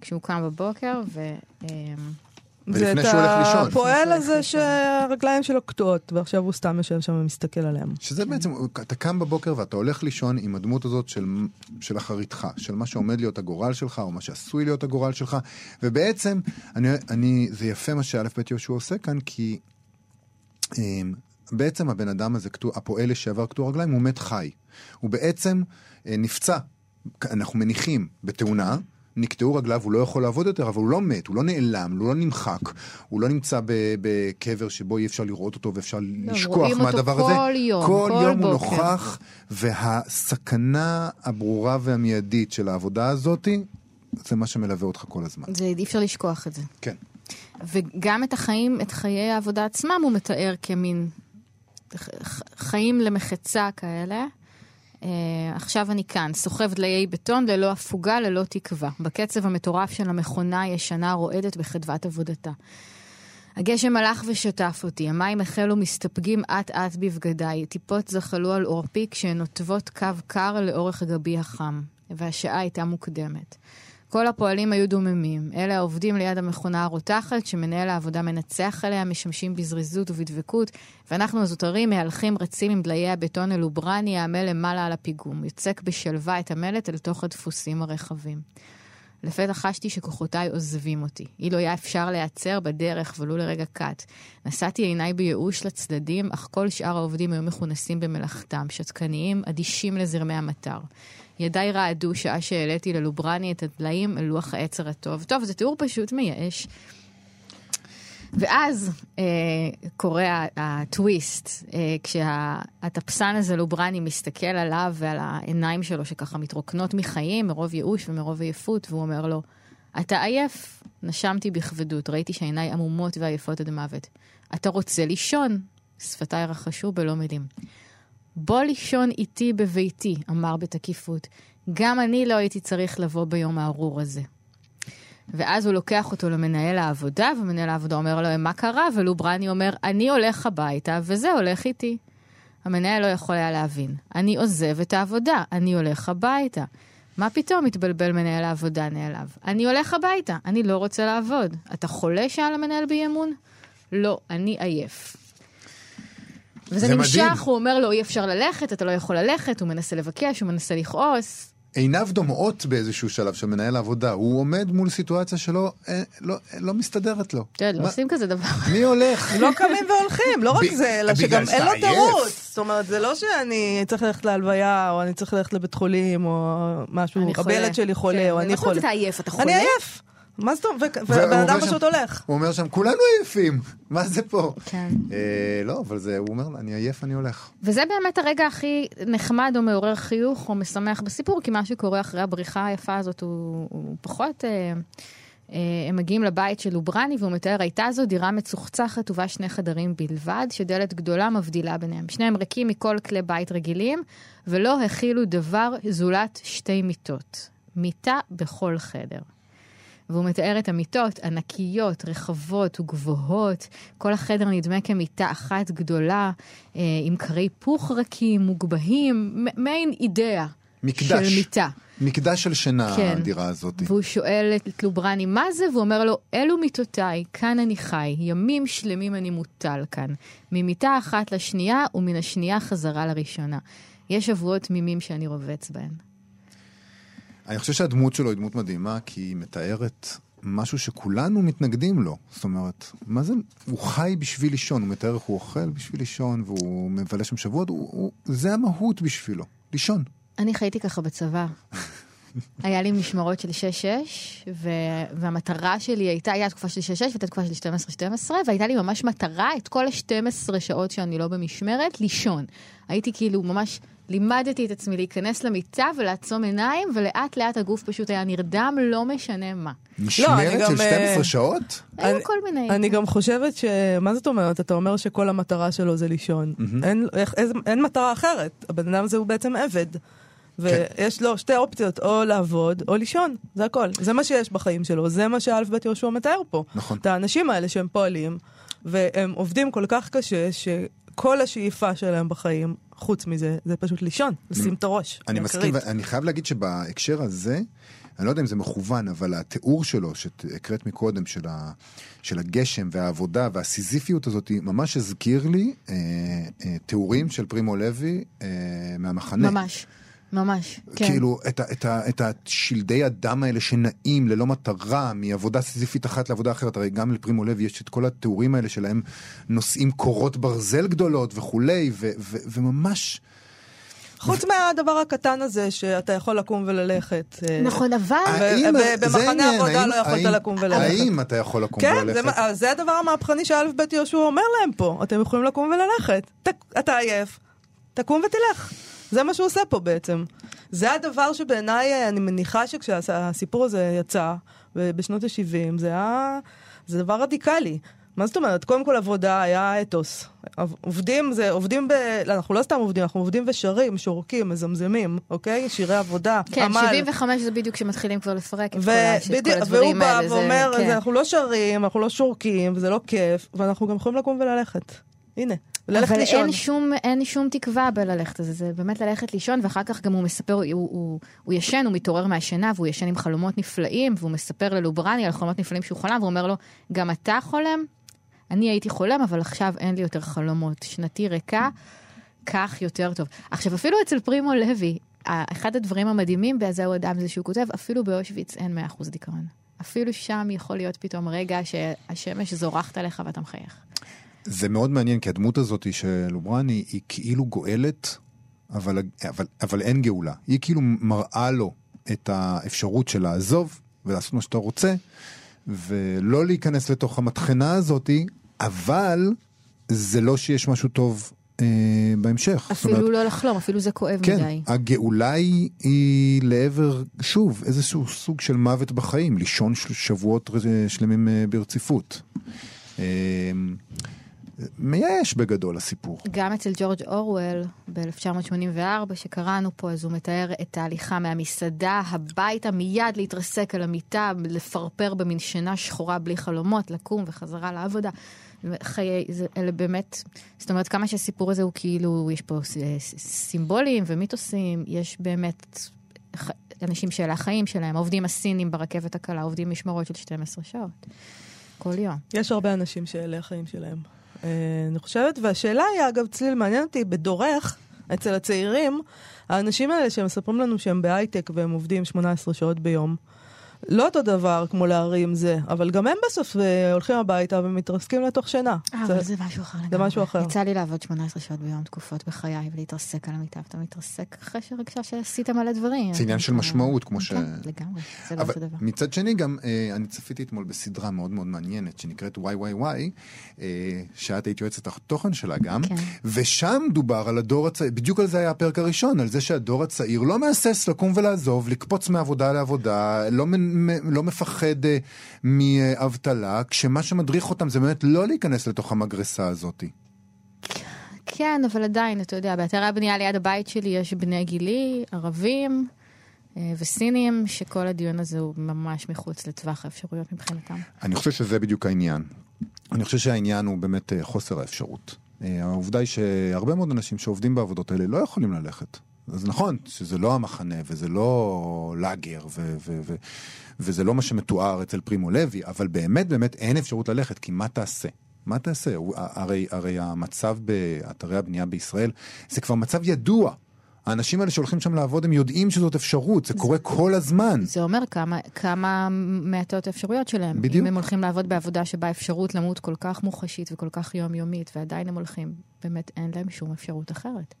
כשהוא קם בבוקר, ו... זה את הפועל הזה שהרגליים שלו קטועות, ועכשיו הוא סתם יושב שם ומסתכל עליהם. שזה בעצם, אתה קם בבוקר ואתה הולך לישון עם הדמות הזאת של, של אחריתך, של מה שעומד להיות הגורל שלך, או מה שעשוי להיות הגורל שלך, ובעצם, אני, אני, זה יפה מה שא' ב' יהושע עושה כאן, כי אמ, בעצם הבן אדם הזה, הפועל לשעבר קטוע רגליים, הוא מת חי. הוא בעצם אה, נפצע, אנחנו מניחים, בתאונה. נקטעו רגליו, הוא לא יכול לעבוד יותר, אבל הוא לא מת, הוא לא נעלם, הוא לא נמחק, הוא לא נמצא בקבר שבו אי אפשר לראות אותו ואפשר לא, לשכוח מהדבר הזה. כל יום, כל, כל יום בוקר. הוא נוכח, והסכנה הברורה והמיידית של העבודה הזאתי, זה מה שמלווה אותך כל הזמן. זה, אי אפשר לשכוח את זה. כן. וגם את החיים, את חיי העבודה עצמם הוא מתאר כמין חיים למחצה כאלה. Uh, עכשיו אני כאן, סוחב דליי בטון ללא הפוגה, ללא תקווה. בקצב המטורף של המכונה הישנה רועדת בחדוות עבודתה. הגשם הלך ושטף אותי, המים החלו מסתפגים אט-אט בבגדיי, טיפות זחלו על עורפי כשהן נוטבות קו קר לאורך גבי החם, והשעה הייתה מוקדמת. כל הפועלים היו דוממים. אלה העובדים ליד המכונה הרותחת, שמנהל העבודה מנצח עליה, משמשים בזריזות ובדבקות, ואנחנו הזוטרים מהלכים רצים עם דליי הבטון הלוברני העמל למעלה על הפיגום, יוצק בשלווה את המלט אל תוך הדפוסים הרחבים. לפתע חשתי שכוחותיי עוזבים אותי. אילו היה אפשר להיעצר בדרך ולו לרגע קט. נשאתי עיניי בייאוש לצדדים, אך כל שאר העובדים היו מכונסים במלאכתם, שתקניים, אדישים לזרמי המטר. ידיי רעדו שעה שהעליתי ללוברני את הדליים אל לוח העצר הטוב. טוב, זה תיאור פשוט מייאש. ואז אה, קורה הטוויסט, אה, כשהטפסן הזה, לוברני, מסתכל עליו ועל העיניים שלו שככה מתרוקנות מחיים, מרוב ייאוש ומרוב עייפות, והוא אומר לו, אתה עייף? נשמתי בכבדות, ראיתי שעיניי עמומות ועייפות עד מוות. אתה רוצה לישון? שפתיי רחשו בלא מילים. בוא לישון איתי בביתי, אמר בתקיפות. גם אני לא הייתי צריך לבוא ביום הארור הזה. ואז הוא לוקח אותו למנהל העבודה, ומנהל העבודה אומר לו, מה קרה? ולוברני אומר, אני הולך הביתה, וזה הולך איתי. המנהל לא יכול היה להבין. אני עוזב את העבודה, אני הולך הביתה. מה פתאום מתבלבל מנהל העבודה נעלב? אני הולך הביתה, אני לא רוצה לעבוד. אתה חולה? שאל המנהל באי אמון. לא, אני עייף. וזה נמשך, מדהים. הוא אומר לו, אי אפשר ללכת, אתה לא יכול ללכת, הוא מנסה לבקש, הוא מנסה לכעוס. עיניו דומעות באיזשהו שלב של מנהל העבודה, הוא עומד מול סיטואציה שלא אה, לא, לא מסתדרת לו. כן, לא עושים כזה דבר. מי הולך? לא קמים והולכים, לא רק זה, אלא שגם אין לו תירוץ. זאת אומרת, זה לא שאני צריך ללכת להלוויה, או אני צריך ללכת לבית חולים, או משהו, הילד שלי חולה, כן, או אני חולה. אתה עייף, אתה חולה? אני עייף. מה זאת אומרת? ובן אדם פשוט הולך. הוא אומר שם, כולנו עייפים, מה זה פה? כן. אה, לא, אבל זה, הוא אומר, אני עייף, אני הולך. וזה באמת הרגע הכי נחמד או מעורר חיוך או משמח בסיפור, כי מה שקורה אחרי הבריחה היפה הזאת הוא, הוא פחות... אה, אה, הם מגיעים לבית של לוברני והוא מתאר, הייתה זו דירה מצוחצחת ובה שני חדרים בלבד, שדלת גדולה מבדילה ביניהם. שניהם ריקים מכל כלי בית רגילים, ולא הכילו דבר זולת שתי מיטות. מיטה בכל חדר. והוא מתאר את המיטות ענקיות, רחבות וגבוהות. כל החדר נדמה כמיטה אחת גדולה, אה, עם קרי פוך רכים, מוגבהים, מעין אידאה מקדש. של מיטה. מקדש של שינה, כן. הדירה הזאת. והוא שואל את לוברני, מה זה? והוא אומר לו, אלו מיטותיי, כאן אני חי, ימים שלמים אני מוטל כאן. ממיטה אחת לשנייה, ומן השנייה חזרה לראשונה. יש שבועות תמימים שאני רובץ בהן. אני חושב שהדמות שלו היא דמות מדהימה, כי היא מתארת משהו שכולנו מתנגדים לו. זאת אומרת, מה זה, הוא חי בשביל לישון, הוא מתאר איך הוא אוכל בשביל לישון, והוא מבלה שם שבועות, זה המהות בשבילו, לישון. אני חייתי ככה בצבא. היה לי משמרות של 6-6, והמטרה שלי הייתה, היה תקופה של 6-6 והייתה תקופה של 12-12, והייתה לי ממש מטרה את כל ה-12 שעות שאני לא במשמרת, לישון. הייתי כאילו ממש לימדתי את עצמי להיכנס למיטה ולעצום עיניים, ולאט לאט הגוף פשוט היה נרדם, לא משנה מה. משמרת לא, של 12 אה, שעות? היו כל מיני. אני גם חושבת ש... מה זאת אומרת? אתה אומר שכל המטרה שלו זה לישון. אין, אין מטרה אחרת. הבן אדם הזה הוא בעצם עבד. ויש לו שתי אופציות, או לעבוד או לישון, זה הכל. זה מה שיש בחיים שלו, זה מה שאלף בית יהושע מתאר פה. נכון. את האנשים האלה שהם פועלים, והם עובדים כל כך קשה, שכל השאיפה שלהם בחיים חוץ מזה, זה פשוט לישון, לשים את הראש. אני מסכים, ואני חייב להגיד שבהקשר הזה, אני לא יודע אם זה מכוון, אבל התיאור שלו, שהקראת מקודם, של, ה, של הגשם והעבודה והסיזיפיות הזאת, ממש הזכיר לי אה, אה, תיאורים של פרימו לוי אה, מהמחנה. ממש. ממש, כן. כאילו, את, ה, את, ה, את השלדי הדם האלה שנעים ללא מטרה, מעבודה סיזיפית אחת לעבודה אחרת, הרי גם לפרימו לוי יש את כל התיאורים האלה שלהם נושאים קורות ברזל גדולות וכולי, ו, ו, וממש... חוץ מהדבר הקטן הזה שאתה יכול לקום וללכת. אה, נכון, אבל... במחנה עבודה לא יכולת לקום וללכת. האם אתה יכול לקום וללכת? כן, זה הדבר המהפכני שאלף בית יהושע אומר להם פה. אתם יכולים לקום וללכת. אתה עייף, תקום ותלך. זה מה שהוא עושה פה בעצם. זה הדבר שבעיניי, אה, אני מניחה שכשהסיפור הזה יצא, בשנות ה-70, זה היה... זה דבר רדיקלי. מה זאת אומרת? קודם כל עבודה היה אתוס. עובדים זה, עובדים ב... לא, אנחנו לא סתם עובדים, אנחנו עובדים ושרים, שורקים, מזמזמים, אוקיי? שירי עבודה, כן, עמל. כן, 75 זה בדיוק כשמתחילים כבר לפרק את ו... כל, בדי... כל הדברים האלה. והוא בא ואומר. כן. אנחנו לא שרים, אנחנו לא שורקים, וזה לא כיף, ואנחנו גם יכולים לקום וללכת. הנה. וללכת אבל לישון. אין שום, אין שום תקווה בללכת לזה, זה באמת ללכת לישון, ואחר כך גם הוא מספר, הוא, הוא, הוא ישן, הוא מתעורר מהשינה, והוא ישן עם חלומות נפלאים, והוא מספר ללוברני על חלומות נפלאים שהוא חלם, והוא אומר לו, גם אתה חולם? אני הייתי חולם, אבל עכשיו אין לי יותר חלומות. שנתי ריקה, כך יותר טוב. עכשיו, אפילו אצל פרימו לוי, אחד הדברים המדהימים ב"זהו אדם" זה שהוא כותב, אפילו באושוויץ אין 100% דיכאון. אפילו שם יכול להיות פתאום רגע שהשמש זורחת עליך ואתה מחייך. זה מאוד מעניין, כי הדמות הזאת של לוברני היא כאילו גואלת, אבל, אבל, אבל אין גאולה. היא כאילו מראה לו את האפשרות של לעזוב ולעשות מה שאתה רוצה, ולא להיכנס לתוך המטחנה הזאת, אבל זה לא שיש משהו טוב אה, בהמשך. אפילו אומרת, לא לחלום, אפילו זה כואב כן, מדי. הגאולה היא, היא לעבר, שוב, איזשהו סוג של מוות בחיים, לישון שבועות שלמים אה, ברציפות. אה, מייאש בגדול הסיפור. גם אצל ג'ורג' אורוול ב-1984 שקראנו פה, אז הוא מתאר את ההליכה מהמסעדה הביתה, מיד להתרסק על המיטה, לפרפר במין שינה שחורה בלי חלומות, לקום וחזרה לעבודה. חיי, זה, אלה באמת, זאת אומרת, כמה שהסיפור הזה הוא כאילו, יש פה סימבולים ומיתוסים, יש באמת ח- אנשים שאלה החיים שלהם, העובדים הסינים ברכבת הקלה, עובדים משמרות של 12 שעות, כל יום. יש הרבה אנשים שאלה החיים שלהם. אה, אני חושבת, והשאלה היא, אגב, צליל, מעניין אותי, בדורך, אצל הצעירים, האנשים האלה שמספרים לנו שהם בהייטק והם עובדים 18 שעות ביום, לא אותו דבר כמו להרים זה, אבל גם הם בסוף אה, הולכים הביתה ומתרסקים לתוך שינה. אה, זה- אבל זה משהו אחר לגמרי. משהו אחר. יצא לי לעבוד 18 שעות ביום תקופות בחיי ולהתרסק על המיטה, ואתה מתרסק אחרי שהרגשה שעשית מלא דברים. זה עניין של משמעות, כמו ש- כן, לגמרי, זה לא אבל אותו דבר. מצד שני גם, אה, אני צפיתי אתמול בסדרה מאוד מאוד מעניינת שנקראת וואי וואי וואי, אה, שאת היית יועצת התוכן שלה גם, כן. ושם דובר על הדור הצעיר, בדיוק על זה היה הפרק הראשון, על זה שהדור הצעיר לא מהסס לקום ולעזוב, לקפוץ מעבודה לעבודה, לא, מ- מ- לא מפחד אה, מאבטלה, כשמה שמדריך אותם זה באמת לא להיכנס לתוך המגרסה הזאת. כן, אבל עדיין, אתה יודע, באתרי הבנייה ליד הבית שלי יש בני גילי, ערבים אה, וסינים, שכל הדיון הזה הוא ממש מחוץ לטווח האפשרויות מבחינתם. אני חושב שזה בדיוק העניין. אני חושב שהעניין הוא באמת אה, חוסר האפשרות. העובדה היא שהרבה מאוד אנשים שעובדים בעבודות האלה לא יכולים ללכת. אז נכון שזה לא המחנה וזה לא לאגר ו- ו- ו- וזה לא מה שמתואר אצל פרימו לוי, אבל באמת באמת אין אפשרות ללכת, כי מה תעשה? מה תעשה? הרי, הרי המצב באתרי הבנייה בישראל זה כבר מצב ידוע. האנשים האלה שהולכים שם לעבוד הם יודעים שזאת אפשרות, זה קורה כל הזמן. זה אומר כמה, כמה מעטות האפשרויות שלהם. בדיוק. אם הם הולכים לעבוד בעבודה שבה אפשרות למות כל כך מוחשית וכל כך יומיומית, ועדיין הם הולכים, באמת אין להם שום אפשרות אחרת.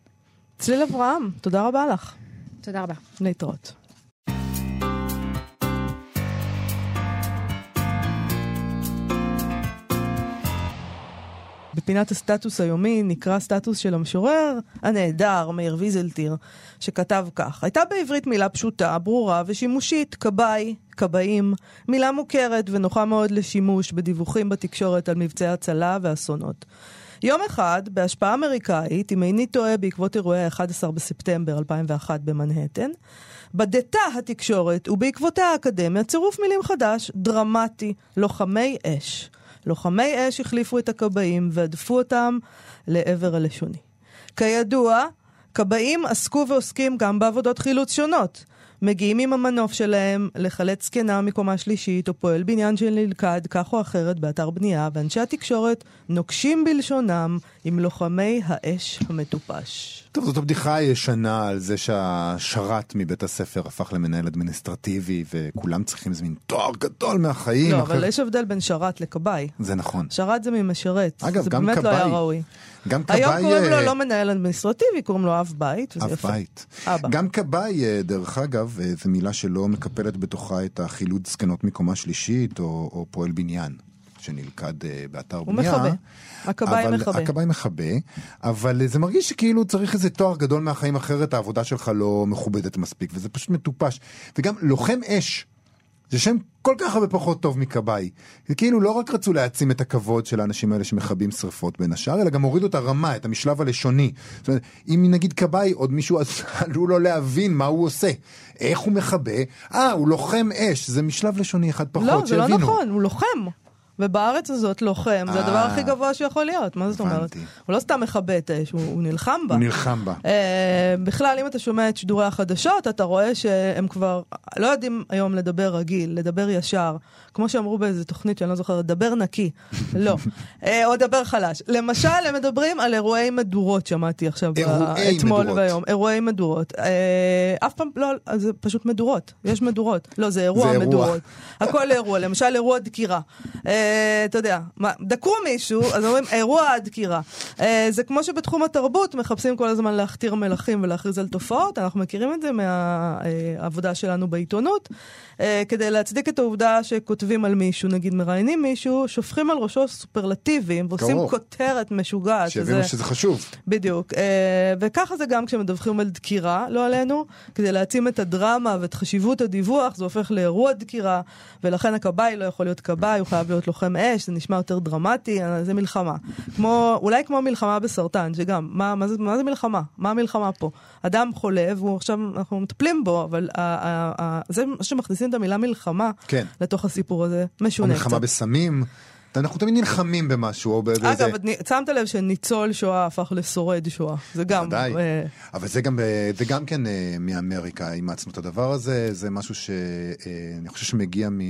צליל אברהם, תודה רבה לך. תודה רבה. להתראות. בפינת הסטטוס היומי נקרא סטטוס של המשורר הנהדר מאיר ויזלטיר, שכתב כך: הייתה בעברית מילה פשוטה, ברורה ושימושית, כבאי, כבאים, מילה מוכרת ונוחה מאוד לשימוש בדיווחים בתקשורת על מבצעי הצלה ואסונות. יום אחד, בהשפעה אמריקאית, אם איני טועה בעקבות אירועי ה-11 בספטמבר 2001 במנהטן, בדתה התקשורת ובעקבותיה האקדמיה צירוף מילים חדש, דרמטי, לוחמי אש. לוחמי אש החליפו את הכבאים והדפו אותם לעבר הלשוני. כידוע, כבאים עסקו ועוסקים גם בעבודות חילוץ שונות. מגיעים עם המנוף שלהם לחלץ זקנה מקומה שלישית, או פועל בניין שנלכד כך או אחרת באתר בנייה, ואנשי התקשורת נוקשים בלשונם עם לוחמי האש המטופש. טוב, זאת הבדיחה הישנה על זה שהשרת מבית הספר הפך למנהל אדמיניסטרטיבי וכולם צריכים איזה מין תואר גדול מהחיים. לא, אחר- אבל יש הבדל בין שרת לכבאי. זה נכון. שרת זה ממשרת. אגב, זה גם באמת לא היה כבאי- ראוי. גם כבאי... היום קוראים לו אה, לא מנהל אדמיניסטרטיבי, קוראים לו אב בית, וזה אב יפה. בית. אבא. גם כבאי, אה, דרך אגב, אה, זו מילה שלא מקפלת בתוכה את החילוץ זקנות מקומה שלישית או, או פועל בניין. שנלכד באתר הוא בנייה. מכבה. הכבאי מכבה. הכבאי מכבה, אבל זה מרגיש שכאילו צריך איזה תואר גדול מהחיים אחרת, העבודה שלך לא מכובדת מספיק, וזה פשוט מטופש. וגם לוחם אש, זה שם כל כך הרבה פחות טוב מכבאי. זה כאילו לא רק רצו להעצים את הכבוד של האנשים האלה שמכבים שרפות בין השאר, אלא גם הורידו את הרמה, את המשלב הלשוני. זאת אומרת, אם נגיד כבאי, עוד מישהו עלול לא להבין מה הוא עושה. איך הוא מכבה? אה, הוא לוחם אש, זה משלב לשוני אחד פחות, לא, זה לא שיבינו. נכון, הוא לוחם. ובארץ הזאת לוחם, זה אה. הדבר הכי גבוה שיכול להיות, מה זאת אומרת? הוא לא סתם מכבה את האש, הוא הוא נלחם בה. הוא נלחם בה. אה, בכלל, אם אתה שומע את שידורי החדשות, אתה רואה שהם כבר לא יודעים היום לדבר רגיל, לדבר ישר. כמו שאמרו באיזה תוכנית שאני לא זוכרת, דבר נקי. לא. אה, או דבר חלש. למשל, הם מדברים על אירועי מדורות, שמעתי עכשיו, אתמול. והיום. אירועי מדורות. אה, אף פעם, לא, זה פשוט מדורות. יש מדורות. לא, זה אירוע. מדורות. הכל אירוע, למשל אירוע דקירה. אה, אתה יודע, דקרו מישהו, אז אומרים אירוע דקירה. אה, זה כמו שבתחום התרבות מחפשים כל הזמן להכתיר מלכים ולהכריז על תופעות, אנחנו מכירים את זה מהעבודה שלנו בעיתונות, אה, כדי להצדיק את העובדה שכותבים על מישהו, נגיד מראיינים מישהו, שופכים על ראשו סופרלטיבים ועושים ברור. כותרת משוגעת. שיבינו שזה- שזה חשוב. בדיוק, אה, וככה זה גם כשמדווחים על דקירה, לא עלינו, כדי להעצים את הדרמה ואת חשיבות הדיווח, זה הופך לאירוע דקירה, ולכן הכבאי לא יכול להיות כבאי, הוא חייב להיות לוחם אש, זה נשמע יותר דרמטי, אה, זה מלחמה. כמו, אולי כמו מלחמה בסרטן, שגם, מה, מה, זה, מה זה מלחמה? מה המלחמה פה? אדם חולה, והוא עכשיו, אנחנו מטפלים בו, אבל ה, ה, ה, זה שמכניסים את המילה מלחמה כן. לתוך הסיפור הזה, או משונה מלחמה קצת. בסמים. אנחנו תמיד נלחמים במשהו, או באיזה... אגב, שמת לב שניצול שואה הפך לשורד שואה, זה גם... ודאי. אה, אבל זה גם, אה, זה גם כן אה, מאמריקה, אימצנו את הדבר הזה, זה משהו שאני חושב שמגיע מ...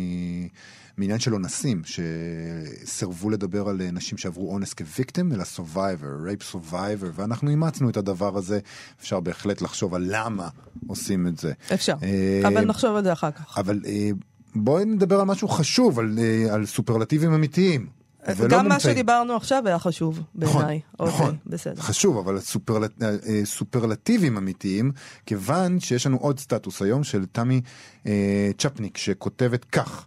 מעניין של אונסים, שסירבו לדבר על נשים שעברו אונס כוויקטים, אלא survivor, rape survivor, ואנחנו אימצנו את הדבר הזה, אפשר בהחלט לחשוב על למה עושים את זה. אפשר, אבל נחשוב על זה אחר כך. אבל בואי נדבר על משהו חשוב, על, אה, על סופרלטיבים אמיתיים. ולא גם מה. שדיברנו עכשיו היה חשוב נכון, בעיניי. נכון, אוקיי, בסדר. חשוב, אבל סופרלט, אה, אה, סופרלטיבים אמיתיים, כיוון שיש לנו עוד סטטוס היום של תמי אה, צ'פניק, שכותבת כך: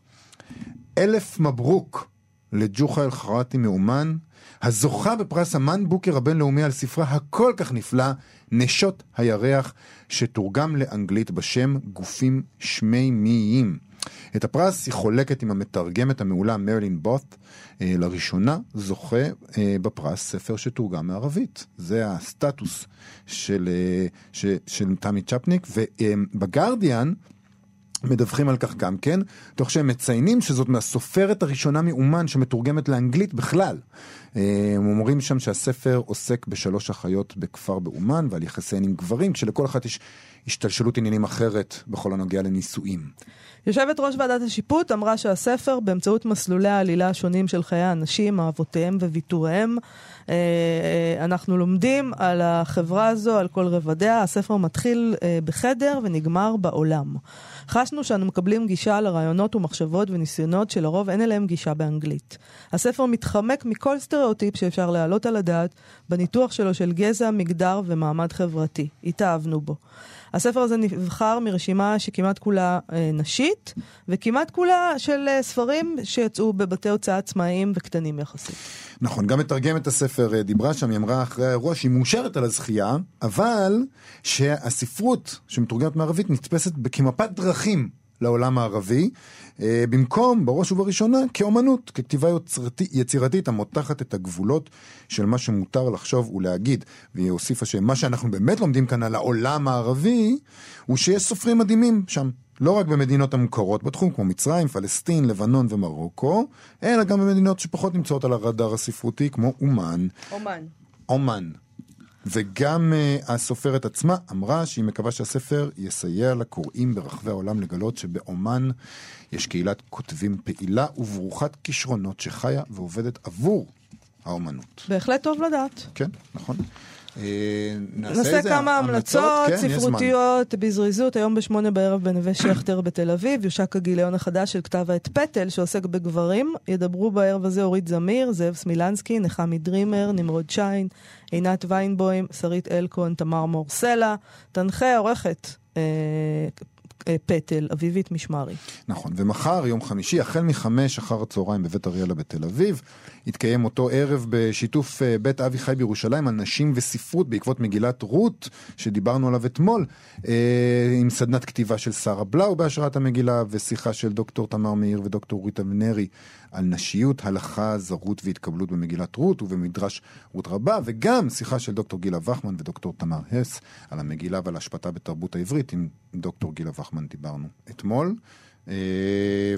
אלף מברוק לג'וחה אל-חרטי מאומן, הזוכה בפרס המן בוקר הבינלאומי על ספרה הכל כך נפלא, נשות הירח, שתורגם לאנגלית בשם גופים שמימיים. את הפרס היא חולקת עם המתרגמת המעולה מרלין בות', אה, לראשונה זוכה אה, בפרס ספר שתורגם מערבית. זה הסטטוס של, אה, ש, של תמי צ'פניק, ובגרדיאן מדווחים על כך גם כן, תוך שהם מציינים שזאת מהסופרת הראשונה מאומן שמתורגמת לאנגלית בכלל. הם אומרים שם שהספר עוסק בשלוש אחיות בכפר באומן ועל יחסיהן עם גברים, כשלכל אחת יש השתלשלות עניינים אחרת בכל הנוגע לנישואים. יושבת ראש ועדת השיפוט אמרה שהספר, באמצעות מסלולי העלילה השונים של חיי האנשים, אהבותיהם וויתוריהם, אה, אה, אנחנו לומדים על החברה הזו, על כל רבדיה. הספר מתחיל אה, בחדר ונגמר בעולם. חשנו שאנו מקבלים גישה לרעיונות ומחשבות וניסיונות שלרוב אין אליהם גישה באנגלית. הספר מתחמק מכל סטריאוטיפ שאפשר להעלות על הדעת בניתוח שלו של גזע, מגדר ומעמד חברתי. התאהבנו בו. הספר הזה נבחר מרשימה שכמעט כולה אה, נשית, וכמעט כולה של אה, ספרים שיצאו בבתי הוצאה עצמאיים וקטנים יחסית. נכון, גם מתרגמת הספר אה, דיברה שם, היא אמרה אחרי האירוע שהיא מאושרת על הזכייה, אבל שהספרות שמתורגמת מערבית נתפסת כמפת דרכים לעולם הערבי, אה, במקום, בראש ובראשונה, כאומנות, ככתיבה יצירתית המותחת את הגבולות של מה שמותר לחשוב ולהגיד. והיא הוסיפה שמה שאנחנו באמת לומדים כאן על העולם הערבי, הוא שיש סופרים מדהימים שם. לא רק במדינות המוכרות בתחום, כמו מצרים, פלסטין, לבנון ומרוקו, אלא גם במדינות שפחות נמצאות על הרדאר הספרותי, כמו אומן, אומן. אומן. וגם uh, הסופרת עצמה אמרה שהיא מקווה שהספר יסייע לקוראים ברחבי העולם לגלות שבאומן יש קהילת כותבים פעילה וברוכת כישרונות שחיה ועובדת עבור האומנות. בהחלט טוב לדעת. כן, נכון. אה, נעשה נעשה איזה כמה המלצות כן, יש זמן. ספרותיות בזריזות. היום בשמונה בערב בנווה שכטר בתל אביב יושק הגיליון החדש של כתב העת פטל שעוסק בגברים. ידברו בערב הזה אורית זמיר, זאב סמילנסקי, נחמי דרימר, נמרוד שיין, עינת ויינבוים, שרית אלקון, תמר מור סלע. תנחה עורכת אה, פטל, אביבית משמרי. נכון, ומחר, יום חמישי, החל מחמש אחר הצהריים בבית אריאלה בתל אביב, יתקיים אותו ערב בשיתוף אה, בית אבי חי בירושלים על נשים וספרות בעקבות מגילת רות, שדיברנו עליו אתמול, אה, עם סדנת כתיבה של שרה בלאו בהשראת המגילה, ושיחה של דוקטור תמר מאיר ודוקטור רות אבנרי על נשיות, הלכה, זרות והתקבלות במגילת רות ובמדרש רות רבה, וגם שיחה של דוקטור גילה וחמן ודוקטור תמר הס על המגילה ועל השפעתה בתרבות העברית עם דוקטור גילה וחמן. נחמן דיברנו אתמול. אה,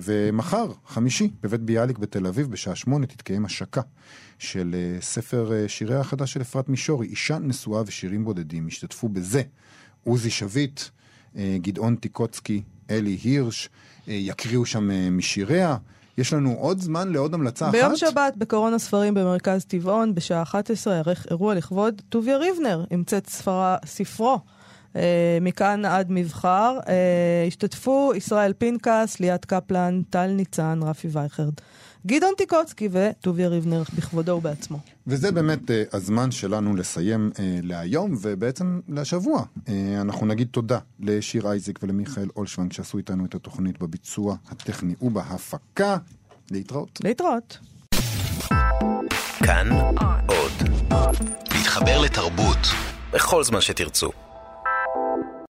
ומחר, חמישי, בבית ביאליק בתל אביב, בשעה שמונה, תתקיים השקה של אה, ספר אה, שיריה החדש של אפרת מישורי, אישה נשואה ושירים בודדים. השתתפו בזה עוזי שביט, גדעון טיקוצקי, אלי הירש, יקריאו שם משיריה. יש לנו עוד זמן לעוד המלצה אחת. ביום שבת בקורונה ספרים במרכז טבעון, בשעה 11, יערך אירוע לכבוד טוביה ריבנר, עם צאת ספרה, ספרו. אה, מכאן עד מבחר. אה, השתתפו ישראל פנקס, ליאת קפלן, טל ניצן, רפי וייכרד, גדעון טיקוצקי וטוביה ריבנר בכבודו ובעצמו. וזה באמת אה, הזמן שלנו לסיים אה, להיום ובעצם לשבוע. אה, אנחנו נגיד תודה לשיר אייזיק ולמיכאל אולשוונג שעשו איתנו את התוכנית בביצוע הטכני ובהפקה. להתראות. להתראות. כאן עוד. להתחבר לתרבות בכל זמן שתרצו.